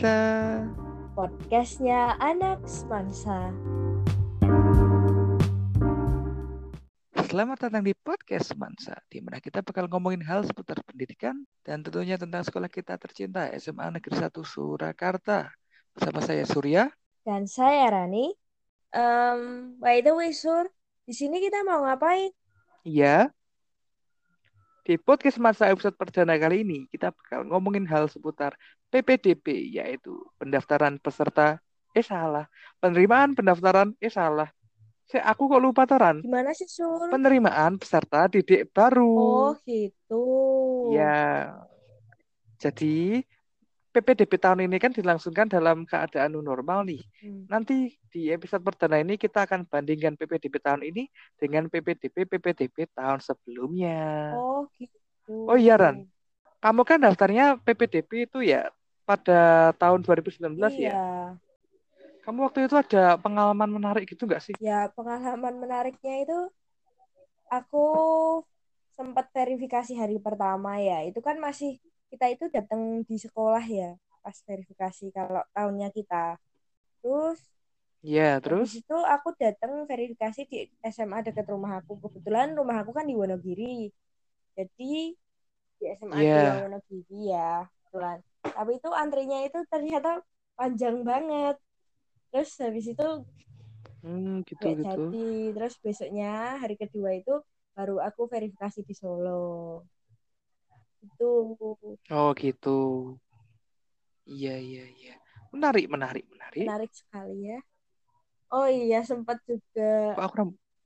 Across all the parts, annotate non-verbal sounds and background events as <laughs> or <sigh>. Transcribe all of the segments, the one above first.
Semansa. Podcastnya anak semansa. Selamat datang di podcast Semansa, di mana kita bakal ngomongin hal seputar pendidikan dan tentunya tentang sekolah kita tercinta SMA Negeri 1 Surakarta. Bersama saya Surya. Dan saya Rani. Um, by the way, Sur, di sini kita mau ngapain? Iya. Di podcast masa episode perdana kali ini, kita bakal ngomongin hal seputar PPDP, yaitu pendaftaran peserta, eh salah, penerimaan pendaftaran, eh salah. Saya aku kok lupa toran. Gimana sih, Sur? Penerimaan peserta didik baru. Oh, gitu. Ya. Jadi PPDB tahun ini kan dilangsungkan dalam keadaan normal nih. Hmm. Nanti di episode perdana ini kita akan bandingkan PPDB tahun ini dengan PPDB PPDB tahun sebelumnya. Oh, gitu. Oh iya, Ran. Kamu kan daftarnya PPDB itu ya pada tahun 2019 Iya. ya. Kamu waktu itu ada pengalaman menarik gitu nggak sih? Ya, pengalaman menariknya itu aku sempat verifikasi hari pertama ya. Itu kan masih kita itu datang di sekolah ya pas verifikasi kalau tahunnya kita. Terus Iya, Terus terus? itu aku datang verifikasi di SMA dekat rumah aku. Kebetulan rumah aku kan di Wonogiri. Jadi di SMA di Iya. Wonogiri ya, kebetulan. Tapi itu antrinya itu ternyata panjang banget. Terus habis itu Hmm, gitu gitu. jadi. Terus besoknya hari kedua itu baru aku verifikasi di Solo. Itu Oh, gitu. Iya, iya, iya. Menarik, menarik, menarik. menarik sekali ya. Oh iya sempat juga Kok aku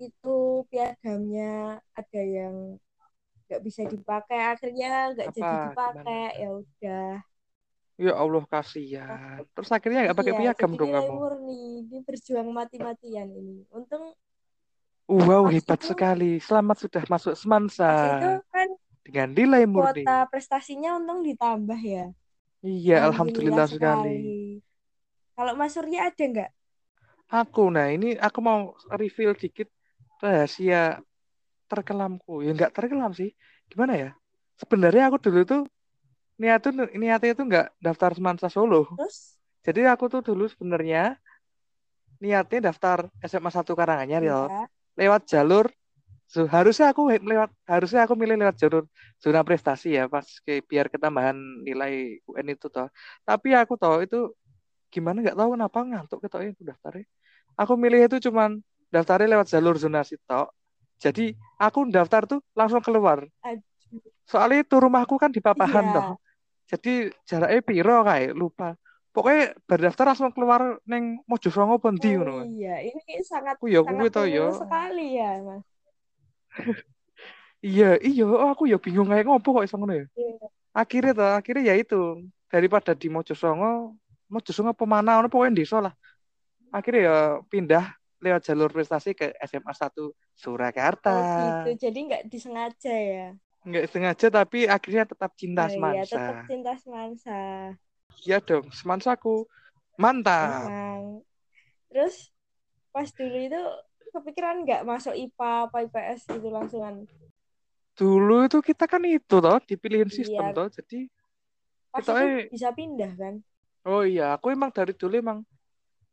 itu piagamnya ada yang nggak bisa dipakai akhirnya nggak jadi dipakai ya udah Ya Allah kasihan. Terus akhirnya nggak pakai iya piagam dong kamu. murni ini berjuang mati-matian ini untung Wow, hebat itu sekali. Selamat sudah masuk pas itu Semansa kan dengan nilai murni. kuota prestasinya untung ditambah ya Iya, alhamdulillah alhamdulillah sekali. sekali kalau Mas Surya ada nggak Aku, nah ini aku mau reveal dikit rahasia terkelamku. Ya nggak terkelam sih. Gimana ya? Sebenarnya aku dulu tuh niat tuh niatnya tuh nggak daftar Semansa Solo. terus Jadi aku tuh dulu sebenarnya niatnya daftar SMA 1 Karanganyar ya. ya Lewat jalur so, harusnya aku lewat harusnya aku milih lewat jalur zona prestasi ya pas ke, biar ketambahan nilai UN itu toh. Tapi aku tahu itu gimana nggak tahu kenapa ngantuk ketoknya aku daftarnya. Aku milih itu cuman daftarnya lewat jalur zonasi tok. Jadi aku daftar tuh langsung keluar. Soalnya itu rumahku kan di Papahan iya toh. Jadi jaraknya piro kayak lupa. Pokoknya berdaftar langsung keluar neng Mojosongo Pondi oh ngono. iya ini sangat Aku ya sangat kuwi to ya. unggul sekali ya Mas <laughs> Iya, iya, oh, aku ya bingung kayak ngopo kok iso ngono ya. Iya. Akhirnya toh, akhirnya ya itu daripada di Mojosongo, Mojosongo pemana ono pokoknya desa lah. Akhirnya ya pindah lewat jalur prestasi ke SMA 1 Surakarta. oh gitu jadi nggak disengaja ya Nggak sengaja tapi akhirnya tetap cinta iya, semansa. tetap cinta semansa. Iya dong, semansaku. Mantap. Terus pas dulu itu kepikiran nggak masuk IPA apa IPS itu langsungan. Dulu itu kita kan itu toh dipilihin sistem Iya. toh. Jadi Pas kita itu eh bisa pindah kan? oh iya, aku emang dari dulu emang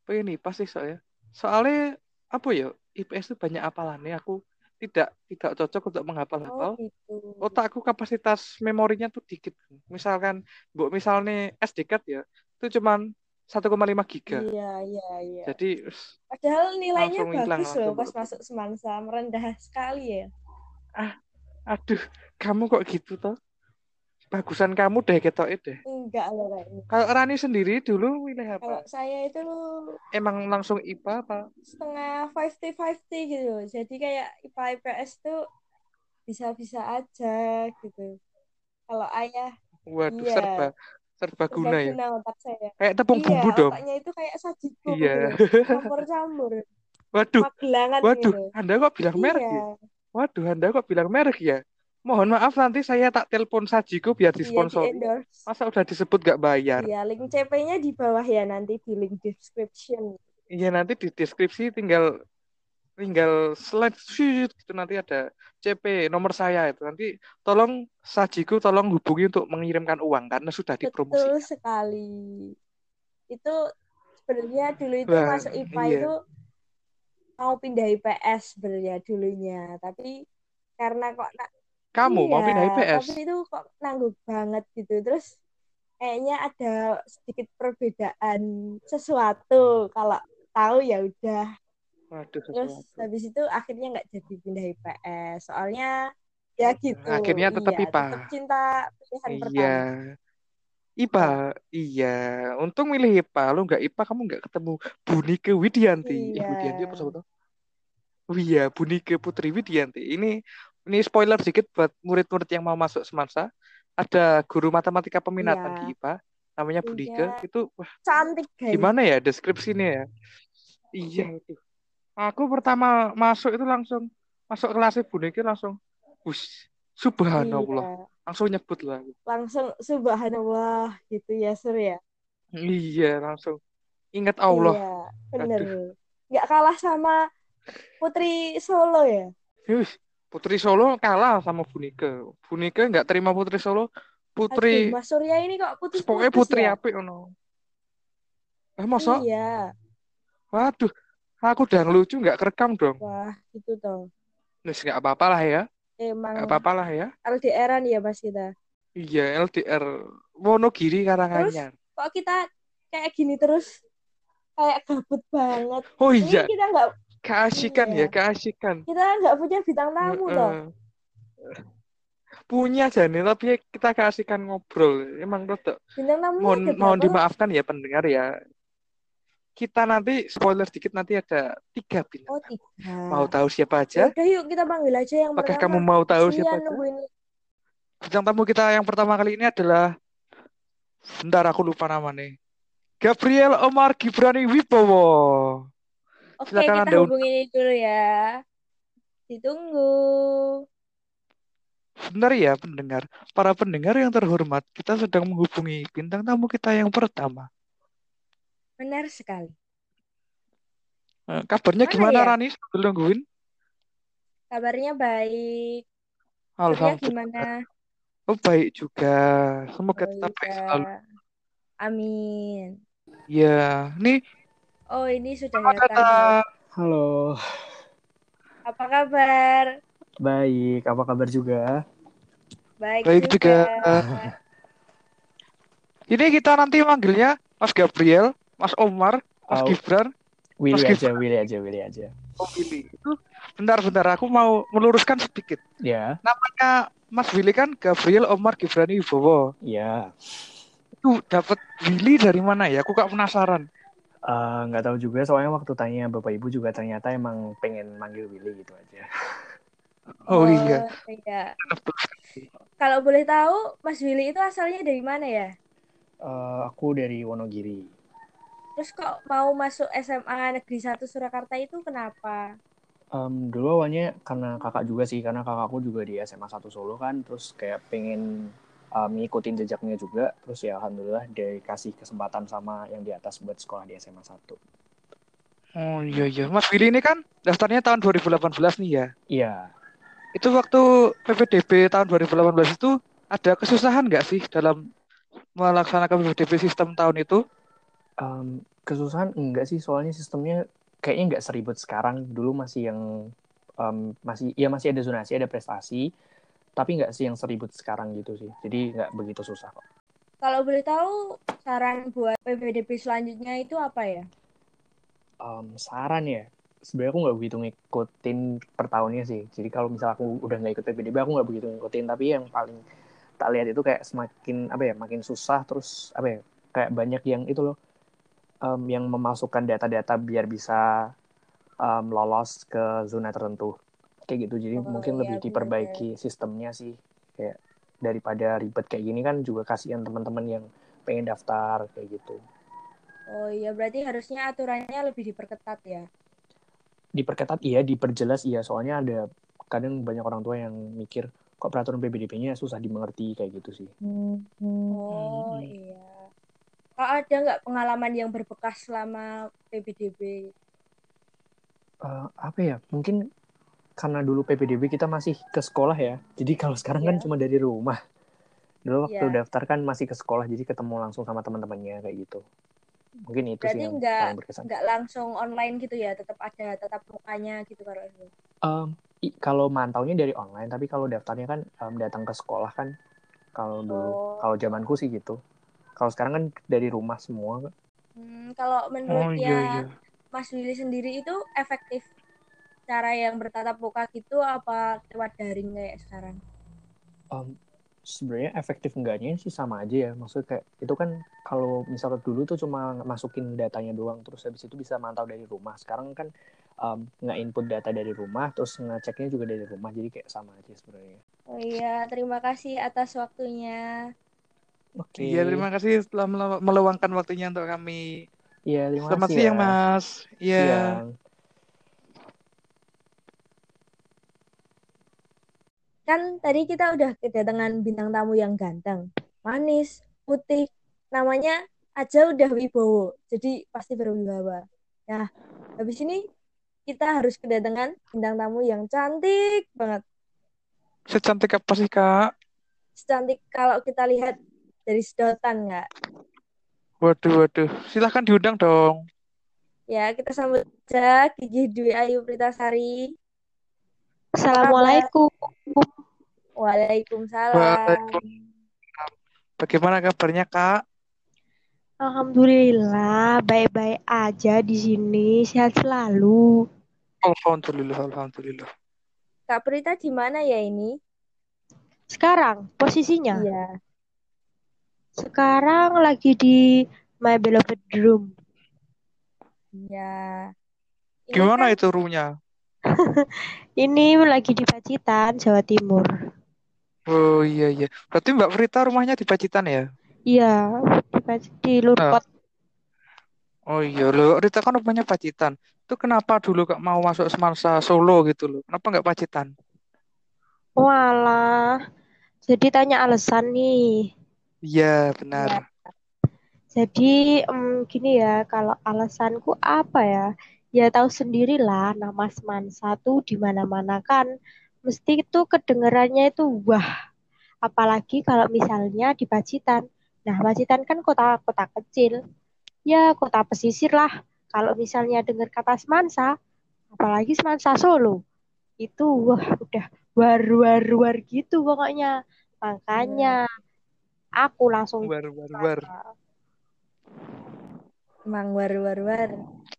pengen nih pasti soalnya. Soalnya apa ya? IPS itu banyak hafalannya. Aku tidak tidak cocok untuk Oh menghafal-hafal. gitu. Otakku kapasitas memorinya tuh dikit. Misalkan, bu misalnya SD card ya, itu cuman 1,5 giga. Iya, iya, iya. Jadi Padahal nilainya bagus loh pas masuk semansa, merendah sekali ya. Aduh, kamu kok gitu toh? Bagusan kamu deh ketok deh. Enggak loh kayaknya. Kalau Rani sendiri dulu milih Kalau apa? saya itu Emang langsung IPA apa? setengah 50-50 gitu. Jadi kayak IPA IPS tuh bisa-bisa aja gitu. Kalau ayah Waduh, Iya. serba serba guna ya. Otak saya. Kayak tepung iya, bumbu dong. otaknya itu kayak sajiku Iya. gitu. Campur-campur. <laughs> Waduh, Magelangan waduh, gitu. Anda kok bilang merek ya? Iya, Waduh, Anda kok bilang merek ya? Mohon maaf nanti saya tak telepon Sajiku biar iya di disponsori. Masa udah disebut gak bayar? Iya, link CP-nya di bawah ya nanti di link description. Iya nanti di deskripsi tinggal tinggal slide shoot, gitu nanti ada CP nomor saya itu nanti tolong Sajiku tolong hubungi untuk mengirimkan uang karena sudah Betul dipromosikan. sekali. itu sebenarnya dulu itu Wah, masuk IPA iya. itu mau pindah IPS sebenarnya dulunya tapi karena kok na- Kamu mau iya, pindah IPS? tapi itu kok nanggung banget gitu terus kayaknya ada sedikit perbedaan sesuatu kalau tahu ya udah Waduh, terus sesuatu. habis itu akhirnya nggak jadi pindah IPS soalnya ya gitu Akhirnya tetap iya, IPA. tetap cinta pilihan Iya. pertama IPA, iya. Untung milih IPA. Lu nggak IPA, kamu nggak ketemu Bunike Widianti. Eh, Iya. Widianti apa sebetulnya? Oh iya, Bunike Putri Widianti. Ini ini spoiler sedikit buat murid-murid yang mau masuk Semansa. Ada guru matematika peminatan Iya. di IPA, namanya Bunike. Iya. Itu wah, cantik guys gimana ya deskripsinya ya? Iya itu. Aku pertama masuk itu langsung masuk kelasnya Bunike langsung, wush, subhanallah. Iya. Langsung nyebut lah. langsung subhanallah gitu ya sur ya Iya, langsung ingat Allah. iya bener nggak kalah sama Putri Solo ya Wih, Putri Solo kalah sama Bunike. Bunike nggak terima Putri Solo. Putri, Aduh, Mas Surya ini kok putus pokoknya putus Putri ya apik ono. Eh, masa? iya Waduh, aku udah ngelucu nggak kerekam dong. wah gitu toh Nus nggak apa-apa lah ya, emang nggak apa-apa lah ya. LDRan ya pas kita Iya, LDR Wonogiri Karanganyar. kok kita kayak gini terus kayak gabut banget Oh ini iya, kita nggak keasikan Iya. ya, keasikan. kita nggak punya bintang tamu Heeh. loh Punya Jani, tapi kita keasikan ngobrol. Emang tamunya mohon mohon dimaafkan ya pendengar ya. Kita nanti spoiler sedikit nanti ada tiga bintang. oh tiga Mau tahu siapa Ya aja? udah yuk kita panggil aja yang Apakah pertama kamu mau tahu siapa nungguin Bintang tamu kita yang pertama kali ini adalah Bentar aku lupa namanya. Gabriel Omar Gibrani Wibowo. Oke, Silakan kita hubungin dulu ya. Ditunggu. Benar ya pendengar. Para pendengar yang terhormat, kita sedang menghubungi bintang tamu kita yang pertama. Benar sekali. Eh, kabarnya Mana gimana ya? Rani? Sambil nungguin. Kabarnya baik. Alhamdulillah. gimana? Oh, baik juga. Semoga Oh, tetap baik iya. selalu. Amin. Ya, nih Oh, ini sudah selamat datang. Halo, Apa kabar? baik. Apa kabar juga? Baik, Baik juga. juga. Ini kita nanti manggilnya Mas Gabriel, Mas Omar, Mas Oh. Gibran, Willy Mas aja, Willy aja, Willy aja. Oh, Willy. Itu bentar-bentar aku mau meluruskan sedikit. Ya, Namanya Mas Willy kan Gabriel Omar Gibrani Wibowo. ya. Itu dapat Willy dari mana ya? Aku kok penasaran. Eh, nggak tahu juga soalnya waktu tanya bapak ibu juga ternyata emang pengen manggil Willy gitu aja. Oh, iya. iya. Kalau boleh tahu, Mas Willy itu asalnya dari mana ya? Eh, aku dari Wonogiri. Terus kok mau masuk SMA Negeri 1 Surakarta itu kenapa? Em, dulu awalnya karena kakak juga sih, karena kakakku juga di SMA 1 Solo kan, terus kayak pengen em, ngikutin jejaknya juga, terus ya alhamdulillah dikasih kesempatan sama yang di atas buat sekolah di SMA 1. Oh iya iya. Mas Willy ini kan daftarnya tahun 2018 nih ya. Iya, Itu waktu PPDB tahun 2018 itu ada kesusahan nggak sih dalam melaksanakan PPDB sistem tahun itu? Em, kesusahan enggak sih soalnya sistemnya kayaknya nggak seribet sekarang dulu masih yang em, masih ya masih ada zonasi ada prestasi tapi nggak sih yang seribet sekarang gitu sih. Jadi nggak begitu susah kok. Kalau boleh tahu, saran buat PPDB selanjutnya itu apa ya? Em, saran ya. Sebenarnya aku nggak begitu ngikutin per tahunnya sih. Jadi kalau misal aku udah nggak ikut PPDB aku nggak begitu ngikutin. Tapi yang paling tak lihat itu kayak semakin apa ya makin susah terus apa ya kayak banyak yang itu loh em, yang memasukkan data-data biar bisa em, lolos ke zona tertentu kayak gitu jadi Oh, mungkin iya, lebih diperbaiki sistemnya sih kayak daripada ribet kayak gini kan juga kasihan teman-teman yang pengen daftar kayak gitu Oh iya, berarti harusnya aturannya lebih diperketat ya. diperketat iya diperjelas iya soalnya ada kadang banyak orang tua yang mikir kok peraturan PPDB-nya susah dimengerti kayak gitu sih Oh Hmm. iya. Kak ada nggak pengalaman yang berbekas selama PPDB? Eh, apa ya mungkin karena dulu PPDB kita masih ke sekolah ya jadi kalau sekarang kan Iya. cuma dari rumah dulu waktu Iya. daftar kan masih ke sekolah jadi ketemu langsung sama teman-temannya kayak gitu mungkin itu Berarti sih yang nggak paling berkesan nggak langsung online gitu ya, tetap ada tetap mukanya gitu kalau itu. Um, i- kalau mantaunya dari online tapi kalau daftarnya kan um, datang ke sekolah kan kalau dulu Oh. kalau zamanku sih gitu kalau sekarang kan dari rumah semua Hmm, kalau Oh menurut iya ya iya. Mas Willy sendiri itu efektif cara yang bertatap muka gitu apa lewat daring kayak sekarang? um, sebenarnya efektif enggaknya sih sama aja ya maksudnya kayak itu kan kalau misalnya dulu tuh cuma masukin datanya doang terus habis itu bisa mantau dari rumah sekarang kan um, nge-input data dari rumah terus ngeceknya juga dari rumah jadi kayak sama aja sebenarnya Oh iya, terima kasih atas waktunya. oke Iya terima kasih telah melu- meluangkan waktunya untuk kami. iya terima Selamat kasih siang ya Mas. Iya. siang Kan tadi kita udah kedatangan bintang tamu yang ganteng, manis, putih, namanya aja udah wibowo, jadi pasti berwibawa. Nah, habis ini kita harus kedatangan bintang tamu yang cantik banget. Secantik apa sih Kak? Secantik kalau kita lihat dari sedotan nggak? Waduh waduh. Silahkan diundang dong. Ya, kita sambut aja Gigi Dwi Ayu Pritasari. Assalamualaikum. Waalaikumsalam. Waalaikumsalam. Bagaimana kabarnya Kak? Alhamdulillah, baik-baik aja di sini, sehat selalu. Alhamdulillah, alhamdulillah. Kak Prita di mana ya ini? Sekarang posisinya, Iya. sekarang lagi di my beloved room. Iya. Gimana kan itu runya? <laughs> Ini lagi di Pacitan, Jawa Timur. Oh iya iya. Berarti Mbak Frita rumahnya di Pacitan ya? Iya, di, Pac- di Nah, Lurkot. oh iya loh. Rita kan rumahnya Pacitan. Itu kenapa dulu Kak mau masuk Semansa Solo gitu loh? Kenapa nggak Pacitan? Walah, jadi tanya alasan nih. Iya benar. Jadi em, gini ya, kalau alasanku apa ya? Ya tahu sendirilah nama Semansa tuh di mana-mana kan mesti itu kedengarannya itu wah. Apalagi kalau misalnya di Pacitan. Nah, Pacitan kan kota-kota kecil. Ya, kota pesisir lah. Kalau misalnya dengar kata Semansa, apalagi Semansa Solo, itu wah udah war-war-war gitu pokoknya. Makanya aku langsung War war war. Emang war-war-war.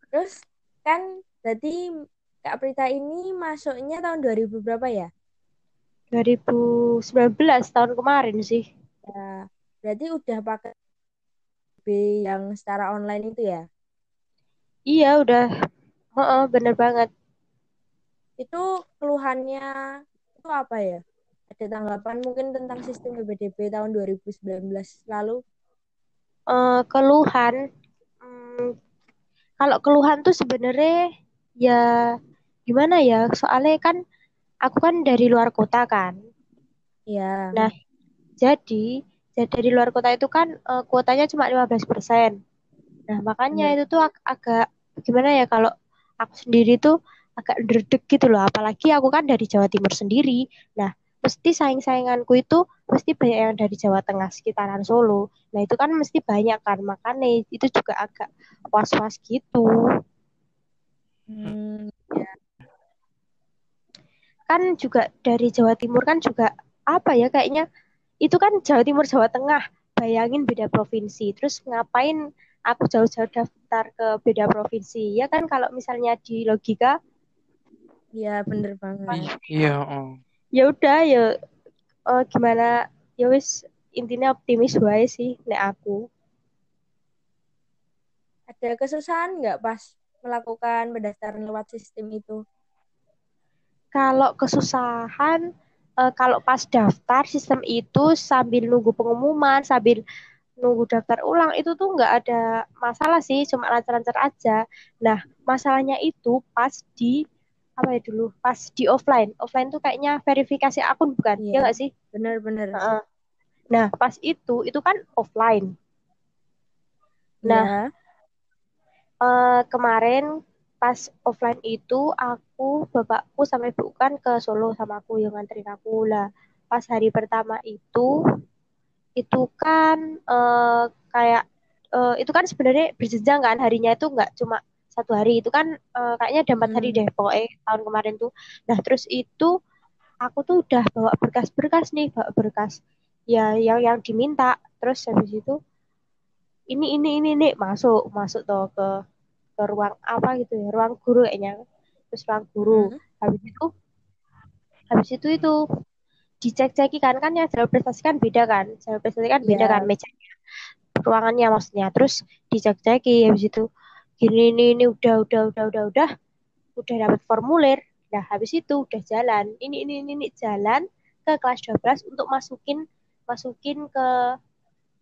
Terus kan berarti Kak Prita ini masuknya tahun 2000 berapa ya? 2019 tahun kemarin sih. Ya, berarti udah pakai B yang secara online itu ya? Iya, udah. Heeh, bener banget. Itu keluhannya itu apa ya? Ada tanggapan mungkin tentang sistem PPDB tahun 2019 lalu? Eh, keluhan, kalau keluhan tuh sebenarnya ya gimana ya? Soalnya kan aku kan dari luar kota kan. Ya, Nah, jadi jadi dari luar kota itu kan eh, kuotanya cuma 15%. Nah, makanya bener. itu tuh ag- agak gimana ya kalau aku sendiri tuh agak derdek gitu loh. Apalagi aku kan dari Jawa Timur sendiri. Nah, mesti saing-sainganku itu mesti banyak yang dari Jawa Tengah sekitaran Solo. Nah, itu kan mesti banyak kan. Makanya itu juga agak was-was gitu. Hmm, Kan juga dari Jawa Timur kan juga apa ya kayaknya itu kan Jawa Timur Jawa Tengah. Bayangin beda provinsi. Terus ngapain aku jauh-jauh daftar ke beda provinsi? Ya kan kalau misalnya di logika ya bener banget. Iya, iya. oh. Ya udah ya eh, gimana? Ya wis intinya optimis wae sih nek aku. Ada kesusahan nggak pas melakukan pendaftaran lewat sistem itu? kalau kesusahan eh, kalau pas daftar sistem itu sambil nunggu pengumuman sambil nunggu daftar ulang itu tuh nggak ada masalah sih cuma lancar-lancar aja. Nah masalahnya itu pas di apa ya dulu? Pas di offline. Offline tuh kayaknya verifikasi akun bukan? Ya nggak sih? Bener-bener. Heeh. nah pas itu itu kan offline. Nah Ya. Eh, kemarin pas offline itu aku bapakku sama ibuku kan ke Solo sama aku yang nganterin aku. Lah pas hari pertama itu itu kan eh, kayak eh, itu kan sebenarnya berjenjang kan? Harinya itu nggak cuma satu hari. Itu kan eh, kayaknya ada empat hari Hmm. deh pokoknya tahun kemarin tuh. Nah terus itu aku tuh udah bawa berkas-berkas nih bawa berkas ya yang yang diminta. Terus habis itu ini ini ini nih masuk masuk tuh ke ke ruang apa gitu ya ruang guru kayaknya. Terus ruang guru. Hmm. habis itu habis itu itu dicek-ceki kan kan yang jalur prestasi kan beda kan? Jalur prestasi kan beda Iya. kan mejanya ruangannya maksudnya. Terus dicek-ceki habis itu gini ini ini udah udah udah udah udah. Udah dapat formulir. Nah habis itu udah jalan. Ini ini ini, ini jalan ke kelas 12 untuk masukin masukin ke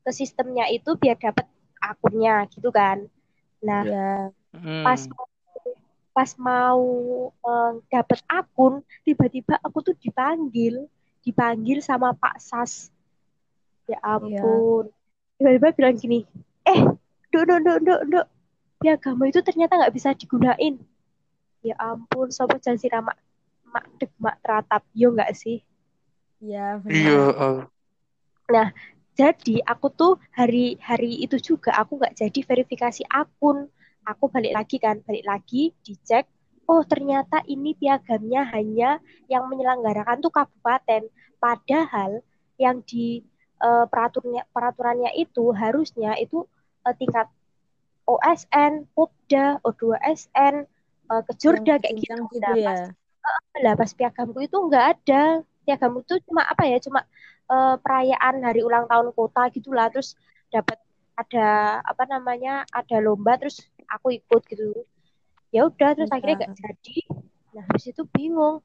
ke sistemnya itu biar dapat akunnya gitu kan. Nah Ya. Hmm. pas pas mau eh, dapet akun tiba-tiba aku tuh dipanggil. Dipanggil sama Pak Sas. Ya. ampun. Tiba-tiba bilang gini eh dok dok dok dok dok piagam itu ternyata nggak bisa digunain ya ampun sopo janji mak mak deg mak teratap yo nggak sih Ya, Iya. benar. eh. jadi aku tuh hari hari itu juga aku nggak jadi verifikasi akun aku balik lagi kan balik lagi dicek oh ternyata ini piagamnya hanya yang menyelenggarakan tuh kabupaten padahal yang di eh, peraturannya peraturannya itu harusnya itu eh, tingkat OSN, Popda, O2SN, eh, Kejurda kayak gitu. gitu Nah, ya. pas lah pas piagamku itu nggak ada. Piagamku itu cuma apa ya? Cuma eh, perayaan hari ulang tahun kota gitulah. Terus dapat ada apa namanya ada lomba terus aku ikut gitu. Ya udah terus Iya. akhirnya nggak jadi. Nah habis itu bingung.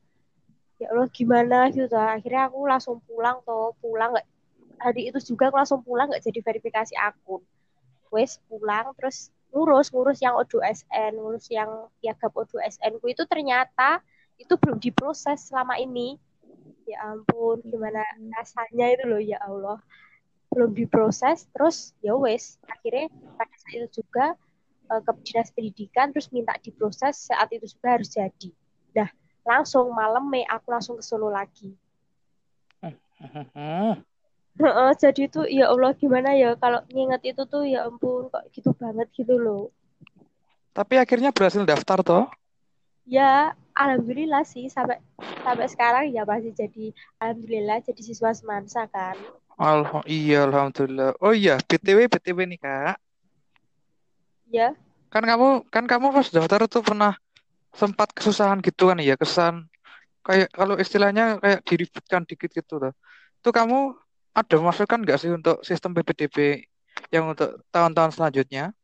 Ya Allah gimana gitu akhirnya aku langsung pulang tuh pulang nggak hari itu juga aku langsung pulang nggak jadi verifikasi akun. Wes pulang terus ngurus ngurus yang O2SN ngurus yang piagam O2SN ku itu ternyata itu belum diproses selama ini. Ya ampun gimana rasanya itu loh ya Allah. Belum diproses terus ya wes akhirnya pada saat itu juga eh, ke dinas pendidikan terus minta diproses saat itu juga harus jadi. Nah langsung malam Mei aku langsung ke Solo lagi. Hmm. Heeh, jadi itu ya Allah gimana ya kalau nginget itu tuh ya ampun kok gitu banget gitu loh Tapi akhirnya berhasil daftar toh. ya alhamdulillah sih sampai sampai sekarang ya masih jadi alhamdulillah jadi siswa semansa kan Alha iya, alhamdulillah. Oh iya, BTW BTW nih Kak. ya Kan kamu kan kamu pas daftar tuh pernah sempat kesusahan gitu kan ya, kesan kayak kalau istilahnya kayak diributkan dikit gitu loh. Itu kamu ada masukan nggak sih untuk sistem PPDB yang untuk tahun-tahun selanjutnya?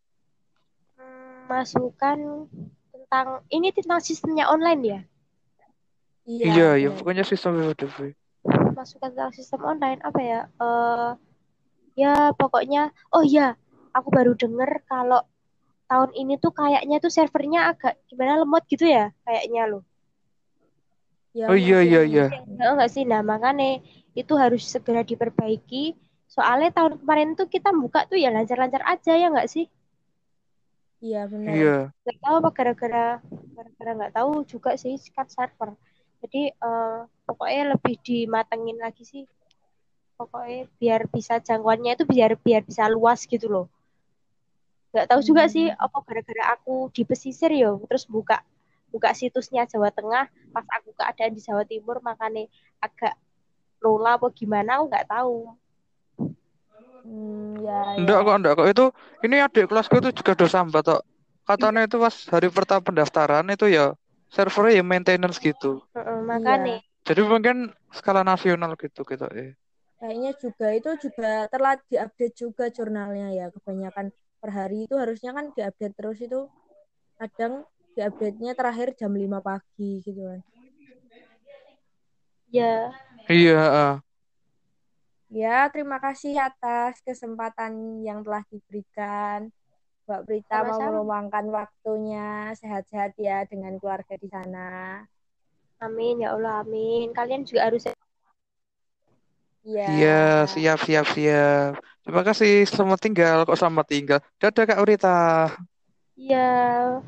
Masukan tentang ini tentang sistemnya online ya Iya, Iya, benar. pokoknya sistem PPDB. masukan tentang sistem online apa ya eh ya pokoknya oh ya aku baru denger kalau tahun ini tuh kayaknya tuh servernya agak gimana lemot gitu ya kayaknya loh Ya, Oh iya, iya, iya. Enggak, enggak sih nah makanya itu harus segera diperbaiki soalnya tahun kemarin tuh kita buka tuh ya lancar-lancar aja ya nggak sih Iya, benar. Iya. nggak tahu apa gara-gara gara-gara nggak tahu juga sih kan server jadi eh, pokoknya lebih dimatengin lagi sih pokoknya biar bisa jangkauannya itu biar biar bisa luas gitu loh nggak tahu juga sih Hmm. apa gara-gara aku di pesisir yo terus buka buka situsnya Jawa Tengah pas aku keadaan di Jawa Timur makanya agak lola apa gimana aku nggak tahu Hmm, ya, Enggak ya. kok, enggak kok. Itu ini adik kelasku itu juga udah sambat kok. Katanya itu pas hari pertama pendaftaran itu ya servernya ya maintenance gitu. Heeh, Iya. makanya Jadi mungkin skala nasional gitu gitu ya. Kayaknya juga itu juga telat diupdate juga jurnalnya ya. Kebanyakan per hari itu harusnya kan diupdate terus itu kadang diupdate-nya terakhir jam 5 pagi gitu kan. ya Iya, ah. Ya, terima kasih atas kesempatan yang telah diberikan. Mbak Prita mau Sama-sama. meluangkan waktunya. Sehat-sehat ya dengan keluarga di sana. amin ya Allah amin kalian juga harus Iya. Iya, siap siap siap. Terima kasih. Selamat tinggal. Kok selamat tinggal? Dadah Kak Urita. ya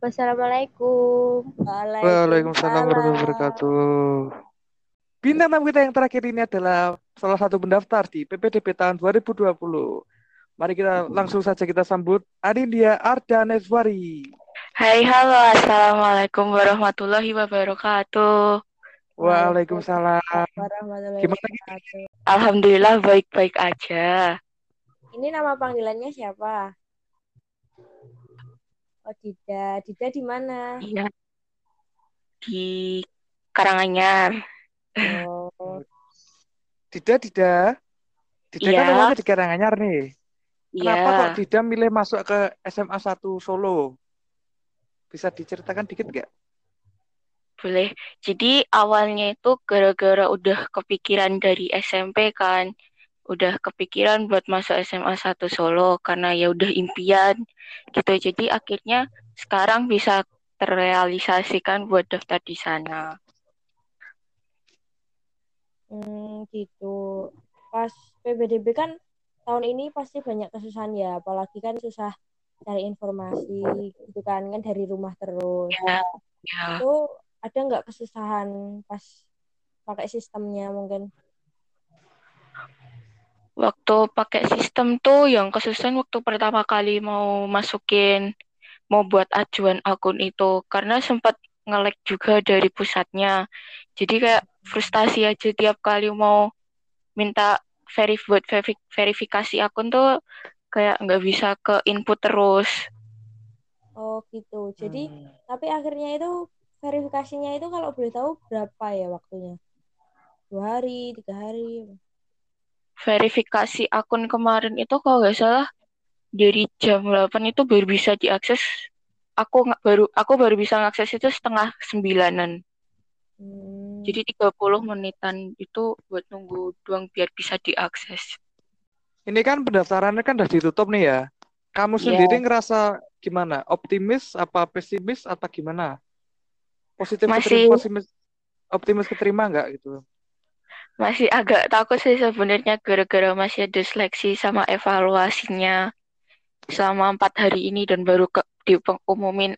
wassalamualaikum Waalaikumsalam warahmatullahi wabarakatuh. Bintang tamu kita yang terakhir ini adalah salah satu pendaftar di PPDB tahun 2020. Mari kita langsung saja kita sambut Adindia Ardaneswari. Hai, halo, assalamualaikum warahmatullahi wabarakatuh. Waalaikumsalam. Warahmatullahi Gimana wabarakatuh. Alhamdulillah baik-baik aja. Ini nama panggilannya siapa? Oh, Dida. Dida di mana? Iya. Di Karanganyar. Oh, Dida, Dida. Dida kan Iya. rumahnya di Karanganyar nih. Kenapa Iya. kok Dida milih masuk ke SMA 1 Solo? Bisa diceritakan dikit nggak? Boleh. Jadi awalnya itu gara-gara udah kepikiran dari SMP kan. Udah kepikiran buat masuk SMA 1 Solo karena ya udah impian gitu. Jadi akhirnya sekarang bisa terrealisasikan buat daftar di sana. hmm, gitu. Pas PBDB kan tahun ini pasti banyak kesusahan ya, apalagi kan susah cari informasi gitu kan, kan dari rumah terus. Ya, ya. Itu ada nggak kesusahan pas pakai sistemnya mungkin? Waktu pakai sistem tuh yang kesusahan waktu pertama kali mau masukin, mau buat ajuan akun itu. Karena sempat nge-lag juga dari pusatnya. Jadi kayak frustasi aja tiap kali mau minta verif buat verifi- verifikasi akun tuh kayak nggak bisa ke input terus. Oh gitu. Jadi Hmm. tapi akhirnya itu verifikasinya itu kalau boleh tahu berapa ya waktunya? Dua hari, tiga hari? Verifikasi akun kemarin itu kalau nggak salah dari jam 8 itu baru bisa diakses. Aku nggak baru aku baru bisa ngakses itu setengah sembilanan. Hmm, Jadi 30 menitan itu buat nunggu doang biar bisa diakses. Ini kan pendaftarannya kan udah ditutup nih ya. Kamu Iya. sendiri ngerasa gimana? Optimis apa pesimis atau gimana? Positif Masih- keterima, pesimis, optimis keterima nggak gitu? Masih agak takut sih sebenarnya gara-gara masih ada seleksi sama evaluasinya selama empat hari ini dan baru ke diumumin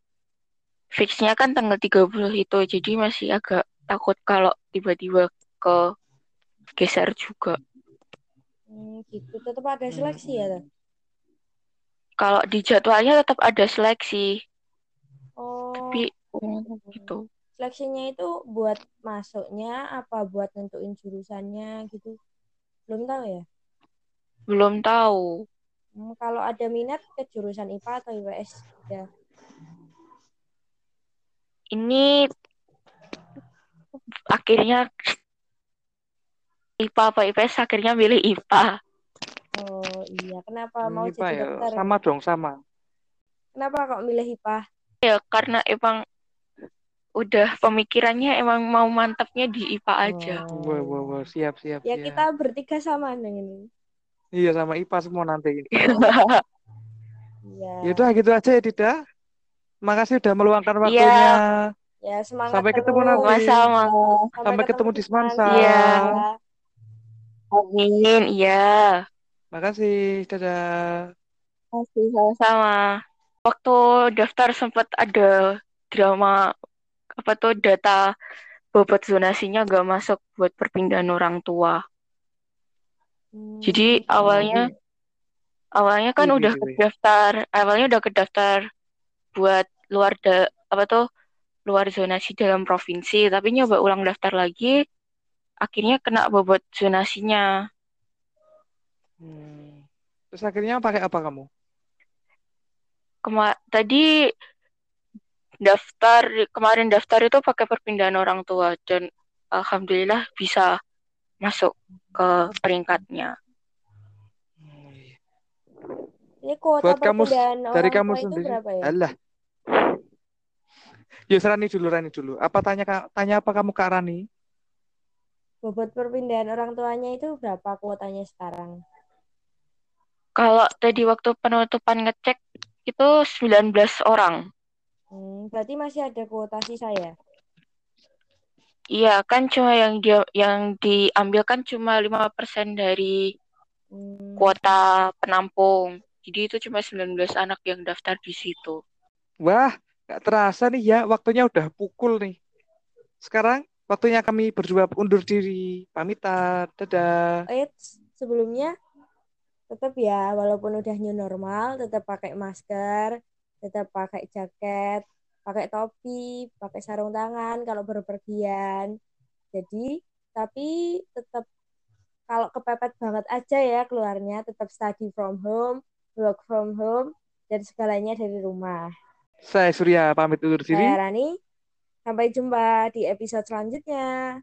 fixnya kan tanggal 30 itu. Jadi masih agak takut kalau tiba-tiba ke geser juga. hmm, gitu. Tetap ada seleksi ya? Kalau di jadwalnya tetap ada seleksi, Oh, tapi um, gitu. Seleksinya itu buat masuknya apa buat nentuin jurusannya gitu? Belum tahu ya? Belum tahu. Hmm, kalau ada minat ke jurusan IPA atau IPS ya. Ini akhirnya IPA apa IPS akhirnya milih IPA. Oh iya, kenapa Hmm, mau IPA jadi ya. dokter? Sama dong, sama. Kenapa kok milih IPA? Ya karena emang udah pemikirannya emang mau mantapnya di IPA aja. Oh, Wah, wah, wah, siap, siap, Ya siap. kita bertiga sama dengan ini. Iya, sama IPA semua nanti. <laughs> Iya. Yaudah gitu aja ya, Dida. Makasih udah meluangkan Iya. waktunya. Ya semangat Sampai ketemu terus. nanti. Sama-sama. Sampai ketemu di Semansa. Iya. Amin, iya. Makasih, dadah. Masih sama-sama. Waktu daftar sempat ada drama apa tuh data bobot zonasinya gak masuk buat perpindahan orang tua. Hmm, Jadi awalnya awalnya kan Wih, udah wih. kedaftar, awalnya udah kedaftar buat luar da, apa tuh luar zonasi dalam provinsi, tapi nyoba ulang daftar lagi, akhirnya kena bobot zonasinya. Hmm. Terus akhirnya pakai apa kamu? Kema tadi daftar kemarin daftar itu pakai perpindahan orang tua dan alhamdulillah bisa masuk ke peringkatnya. Ini kuota Buat kamu perpindahan dari orang kamu sendiri. berapa ya? Alah. Yus Rani dulu, Rani dulu. Apa tanya tanya apa kamu Kak Rani? Bobot perpindahan orang tuanya itu berapa kuotanya sekarang? Kalau tadi waktu penutupan ngecek itu 19 orang. Hmm, berarti masih ada kuota sisa ya? Iya, kan cuma yang dia yang diambil kan cuma 5% dari Hmm, kuota penampung. Jadi itu cuma 19 anak yang daftar di situ. Wah, nggak terasa nih ya, waktunya udah pukul nih. Sekarang waktunya kami berdua undur diri. Pamitan. Dadah. Eits, sebelumnya tetap ya walaupun udah new normal tetap pakai masker tetap pakai jaket pakai topi pakai sarung tangan kalau berpergian. Jadi tapi tetap kalau kepepet banget aja ya keluarnya tetap study from home work from home dan segalanya dari rumah. Saya Surya pamit undur diri. saya Rani. Sampai jumpa di episode selanjutnya